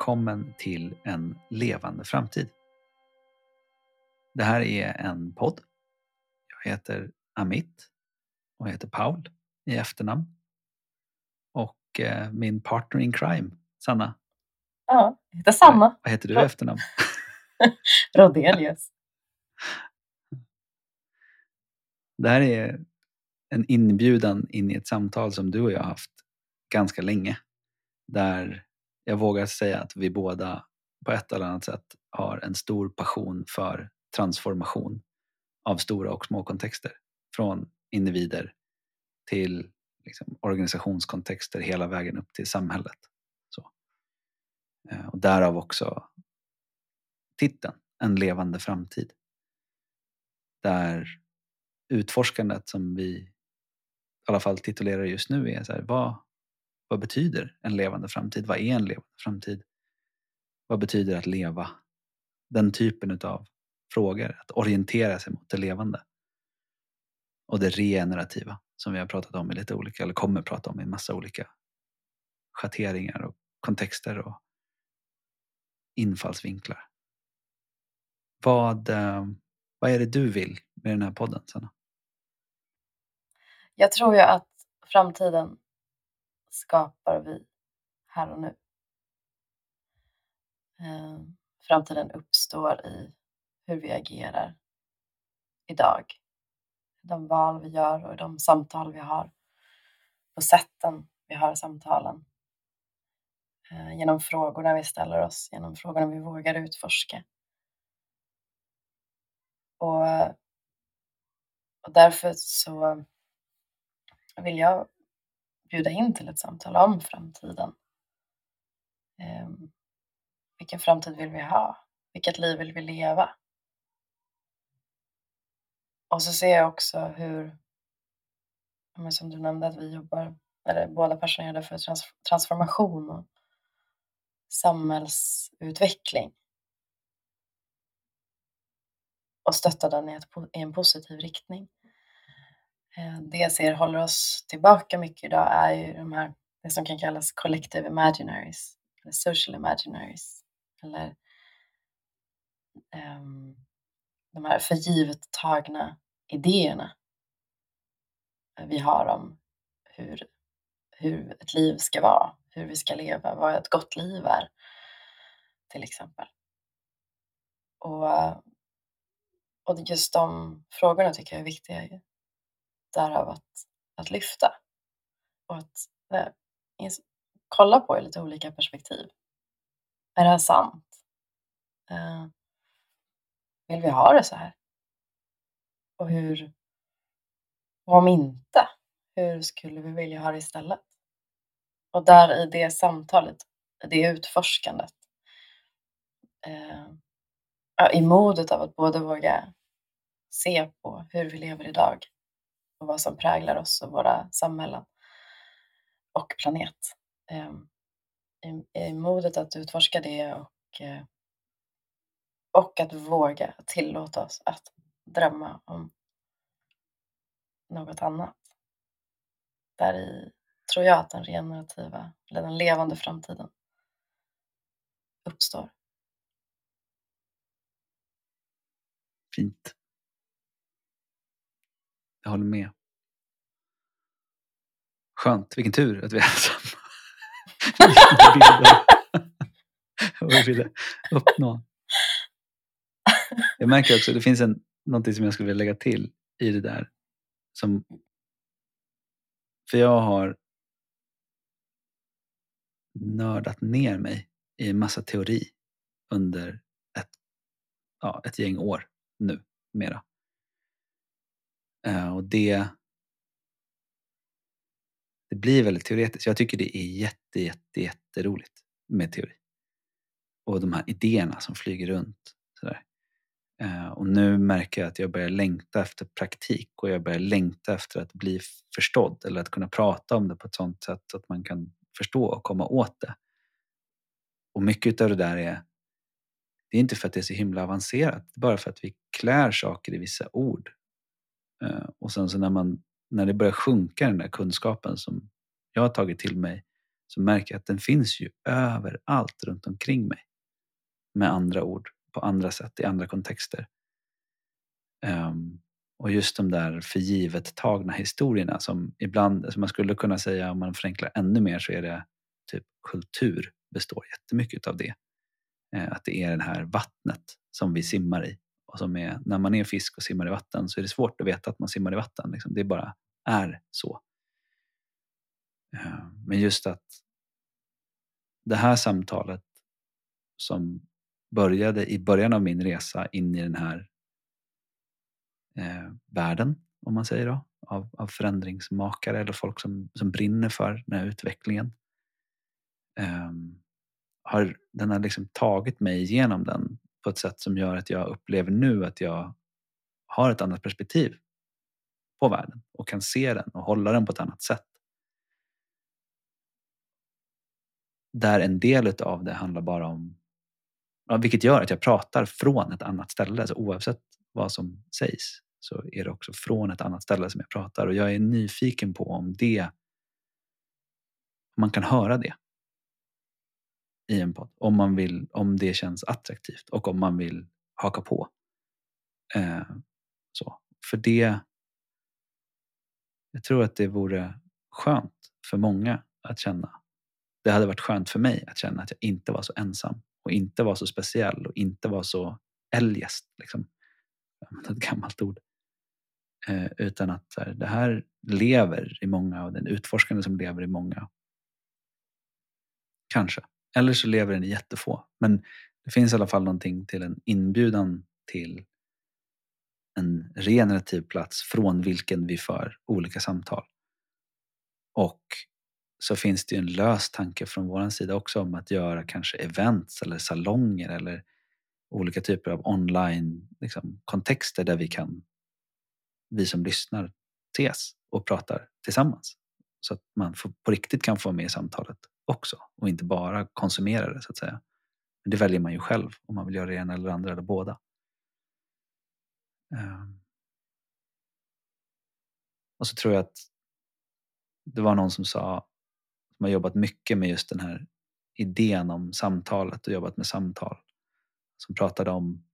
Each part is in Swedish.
välkommen till en levande framtid. Det här är en podd. Jag heter Amit och heter Paul i efternamn. Och eh, min partner in crime, Sanna. Ja, jag heter Sanna. Vad heter du i efternamn? Rodelius. Det här är en inbjudan in i ett samtal som du och jag har haft ganska länge. Där jag vågar säga att vi båda på ett eller annat sätt har en stor passion för transformation av stora och små kontexter. Från individer till liksom, organisationskontexter hela vägen upp till samhället. Så. Eh, och därav också titeln, En levande framtid. Där utforskandet som vi i alla fall titulerar just nu är så här, vad, vad betyder en levande framtid? Vad är en levande framtid? Vad betyder att leva? Den typen av frågor, att orientera sig mot det levande. Och det regenerativa som vi har pratat om i lite olika, eller kommer prata om i en massa olika schatteringar och kontexter och infallsvinklar. Vad, eh, vad är det du vill med den här podden, Sanna? Jag tror ju att framtiden skapar vi här och nu. Ehm, framtiden uppstår i hur vi agerar idag. De val vi gör och de samtal vi har. På sätten vi har samtalen. Ehm, genom frågorna vi ställer oss, genom frågorna vi vågar utforska. Och, och därför så vill jag bjuda in till ett samtal om framtiden. Ehm, vilken framtid vill vi ha? Vilket liv vill vi leva? Och så ser jag också hur, som du nämnde, att vi jobbar, eller båda passionerade för transformation och samhällsutveckling. Och stötta den i, ett, i en positiv riktning. Eh, det jag ser håller oss tillbaka mycket idag är ju de här, det som kan kallas collective imaginaries, eller social imaginaries, eller um, de här förgivet tagna idéerna vi har om hur, hur ett liv ska vara, hur vi ska leva, vad ett gott liv är, till exempel. Och, eh, och just de frågorna tycker jag är viktiga därav att, att lyfta och att eh, kolla på i lite olika perspektiv. Är det här sant? Eh, vill vi ha det så här? Och hur, och om inte, hur skulle vi vilja ha det istället? Och där i det samtalet, i det utforskandet, eh, i modet av att både våga se på hur vi lever idag och vad som präglar oss och våra samhällen och planet. Eh, i, modet att utforska det och, eh, och att våga tillåta oss att drömma om något annat. Där i tror jag att den regenerativa, eller den levande framtiden uppstår. Fint. Jag håller med. Skönt, vilken tur att vi är samma. Vad vi ville uppnå. Jag märker också, det finns en, någonting som jag skulle vilja lägga till i det där. Som, för jag har nördat ner mig i en massa teori under ett, ja, ett gäng år nu mera. Eh, och det, det blir väldigt teoretiskt. Jag tycker det är jätte, jätte, jätteroligt med teori. Och de här idéerna som flyger runt. Sådär. Eh, och nu märker jag att jag börjar längta efter praktik och jag börjar längta efter att bli förstådd eller att kunna prata om det på ett sånt sätt att man kan förstå och komma åt det. Och mycket av det där är det är inte för att det är så himla avancerat, det är bara för att vi klär saker i vissa ord. Eh, och sen så när, man, när det börjar sjunka den där kunskapen som jag har tagit till mig så märker jag att den finns ju överallt runt omkring mig. Med andra ord, på andra sätt, i andra kontexter. Um, och just de där för givet tagna historierna som ibland, som man skulle kunna säga om man förenklar ännu mer så är det typ kultur består jättemycket av det. Eh, att det är det här vattnet som vi simmar i. Alltså som är, när man är fisk och simmar i vatten så är det svårt att veta att man simmar i vatten. Liksom. Det bara är så. Eh, men just att det här samtalet som började i början av min resa in i den här eh, världen, om man säger då, av, av förändringsmakare eller folk som, som brinner för den här utvecklingen. Eh, har, den har liksom tagit mig igenom den på ett sätt som gör att jag upplever nu att jag har ett annat perspektiv på världen och kan se den och hålla den på ett annat sätt. Där en del av det handlar bara om, vilket gör att jag pratar från ett annat ställe, Så oavsett vad som sägs så är det också från ett annat ställe som jag pratar. Och jag är nyfiken på om det, om man kan höra det i en podd. Om, man vill, om det känns attraktivt och om man vill haka på. Eh, så. För det, jag tror att det vore skönt för många att känna. Det hade varit skönt för mig att känna att jag inte var så ensam och inte var så speciell och inte var så eljest. Liksom. Ett gammalt ord. Eh, utan att här, det här lever i många och den utforskande som lever i många. Kanske. Eller så lever den i jättefå. Men det finns i alla fall någonting till en inbjudan till en regenerativ plats från vilken vi för olika samtal. Och så finns det ju en lös tanke från vår sida också om att göra kanske events eller salonger eller olika typer av online liksom, kontexter där vi kan, vi som lyssnar, ses och pratar tillsammans. Så att man på riktigt kan få med i samtalet också och inte bara konsumera det så att säga. Men det väljer man ju själv om man vill göra det ena eller andra eller båda. Ehm. Och så tror jag att det var någon som sa, som har jobbat mycket med just den här idén om samtalet och jobbat med samtal. Som pratade om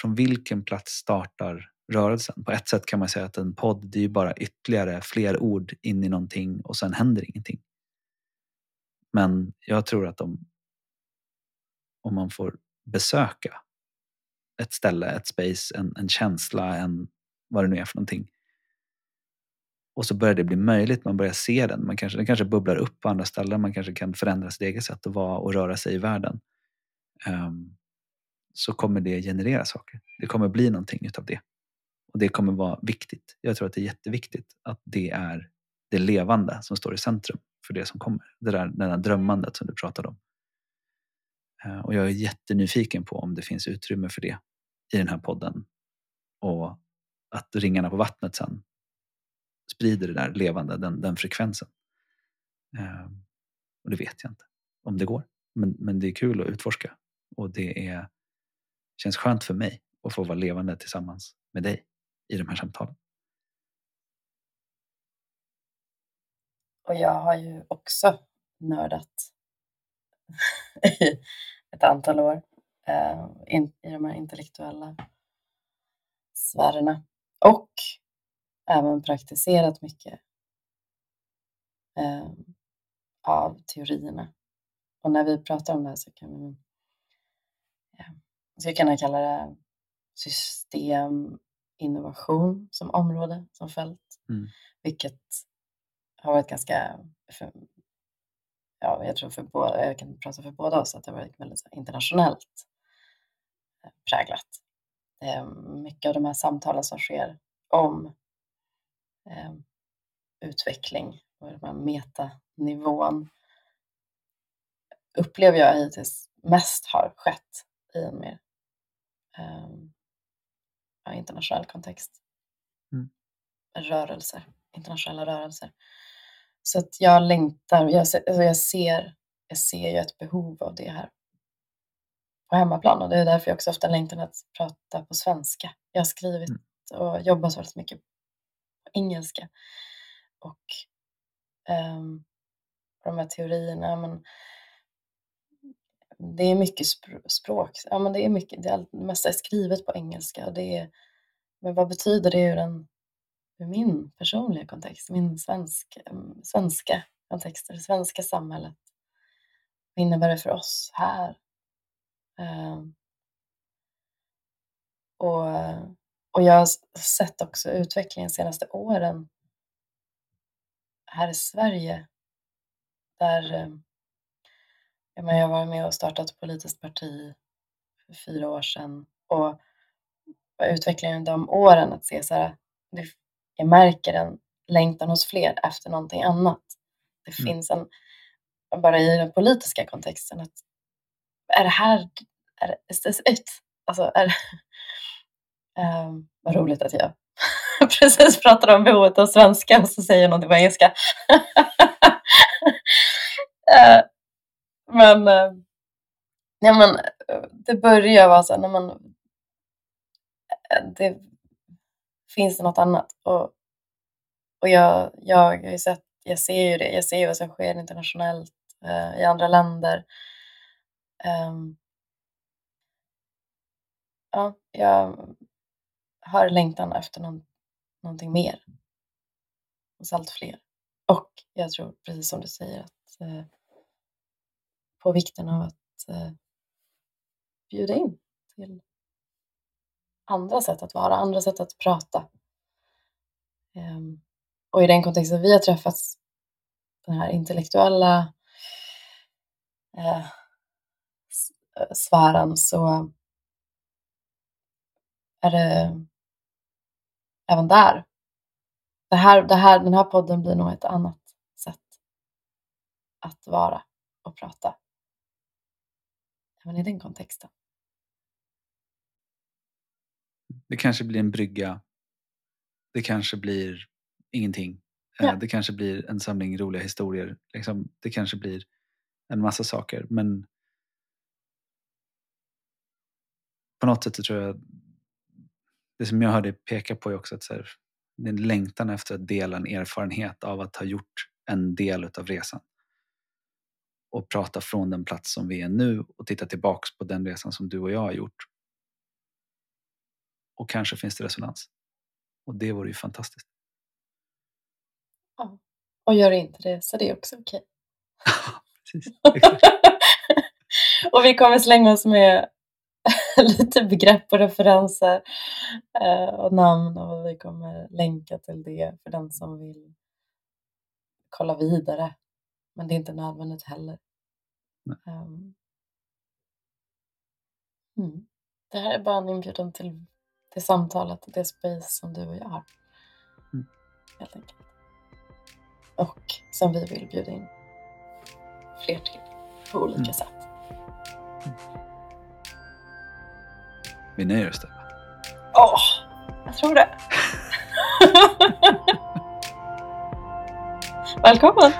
från vilken plats startar rörelsen. På ett sätt kan man säga att en podd det är ju bara ytterligare fler ord in i någonting och sen händer ingenting. Men jag tror att om, om man får besöka ett ställe, ett space, en, en känsla, en, vad det nu är för någonting. Och så börjar det bli möjligt, man börjar se den. Man kanske, den kanske bubblar upp på andra ställen, man kanske kan förändra sitt eget sätt att vara och röra sig i världen. Um, så kommer det generera saker. Det kommer bli någonting utav det. Och det kommer vara viktigt. Jag tror att det är jätteviktigt att det är det levande som står i centrum för det som kommer. Det där, det där drömmandet som du pratade om. Eh, och jag är jättenyfiken på om det finns utrymme för det i den här podden. Och att ringarna på vattnet sen sprider det där levande, den, den frekvensen. Eh, och det vet jag inte om det går. Men, men det är kul att utforska. Och det är, känns skönt för mig att få vara levande tillsammans med dig i de här samtalen. Och jag har ju också nördat i ett antal år eh, in, i de här intellektuella sfärerna och även praktiserat mycket eh, av teorierna. Och när vi pratar om det här så kan vi ja, ska kunna kalla det system innovation som område, som fält. Mm. Vilket har varit ganska, för, ja, jag tror för båda, jag kan prata för båda oss, att det har varit väldigt internationellt eh, präglat. Mycket av de här samtalen som sker om eh, utveckling och den här metanivån upplever jag hittills mest har skett i en mer um, internationell kontext. Mm. Rörelser, internationella rörelser. Så att jag längtar, jag, alltså jag, ser, jag ser ju ett behov av det här på hemmaplan och det är därför jag också ofta längtar att prata på svenska. Jag har skrivit mm. och jobbat väldigt mycket på engelska. Och um, de här teorierna. Men det är mycket språk. Ja, men det, är mycket, det, är, det mesta är skrivet på engelska. Och det är, men vad betyder det ur, en, ur min personliga kontext? Min svensk, mm, svenska kontext, det svenska samhället. Vad innebär det för oss här? Ehm. Och, och jag har sett också utvecklingen de senaste åren här i Sverige där ehm, jag var med och startat ett politiskt parti för fyra år sedan och utvecklingen de åren att se så här, det, jag märker en längtan hos fler efter någonting annat. Det mm. finns en, bara i den politiska kontexten, att är det här, är, this it? Alltså, är, um, vad roligt att jag precis pratade om behovet av svenska och så säger jag någonting på engelska. uh, men, eh, ja, men eh, det börjar vara så när man eh, det finns det något annat och, och jag, jag, jag, sett, jag ser ju det, jag ser ju vad som sker internationellt eh, i andra länder. Um, ja, jag har längtan efter någon, någonting mer hos allt fler. Och jag tror, precis som du säger, att eh, på vikten av att eh, bjuda in till andra sätt att vara, andra sätt att prata. Um, och i den kontexten vi har träffats, den här intellektuella eh, eh, sfären, så är det även där. Det här, det här, den här podden blir nog ett annat sätt att vara och prata. Även i den kontexten. Det kanske blir en brygga. Det kanske blir ingenting. Eh, ja. Det kanske blir en samling roliga historier. Liksom, det kanske blir en massa saker. Men på något sätt tror jag det som jag hörde peka på är också att så här, det är en längtan efter att dela en erfarenhet av att ha gjort en del av resan. Och prata från den plats som vi är nu och titta tillbaks på den resan som du och jag har gjort. Och kanske finns det resonans. Och det vore ju fantastiskt. Ja, och gör inte det så det är också okej. Precis. och vi kommer slänga oss med lite begrepp och referenser eh, och namn och vi kommer länka till det för den som vill kolla vidare. Men det är inte nödvändigt heller. Um, mm. Det här är bara en inbjudan till det samtalet, det space som du och jag har. Mm. Helt enkelt. Och som vi vill bjuda in fler till på olika mm. sätt. Vi nöjer oss där. Åh, oh, jag tror det. Välkommen!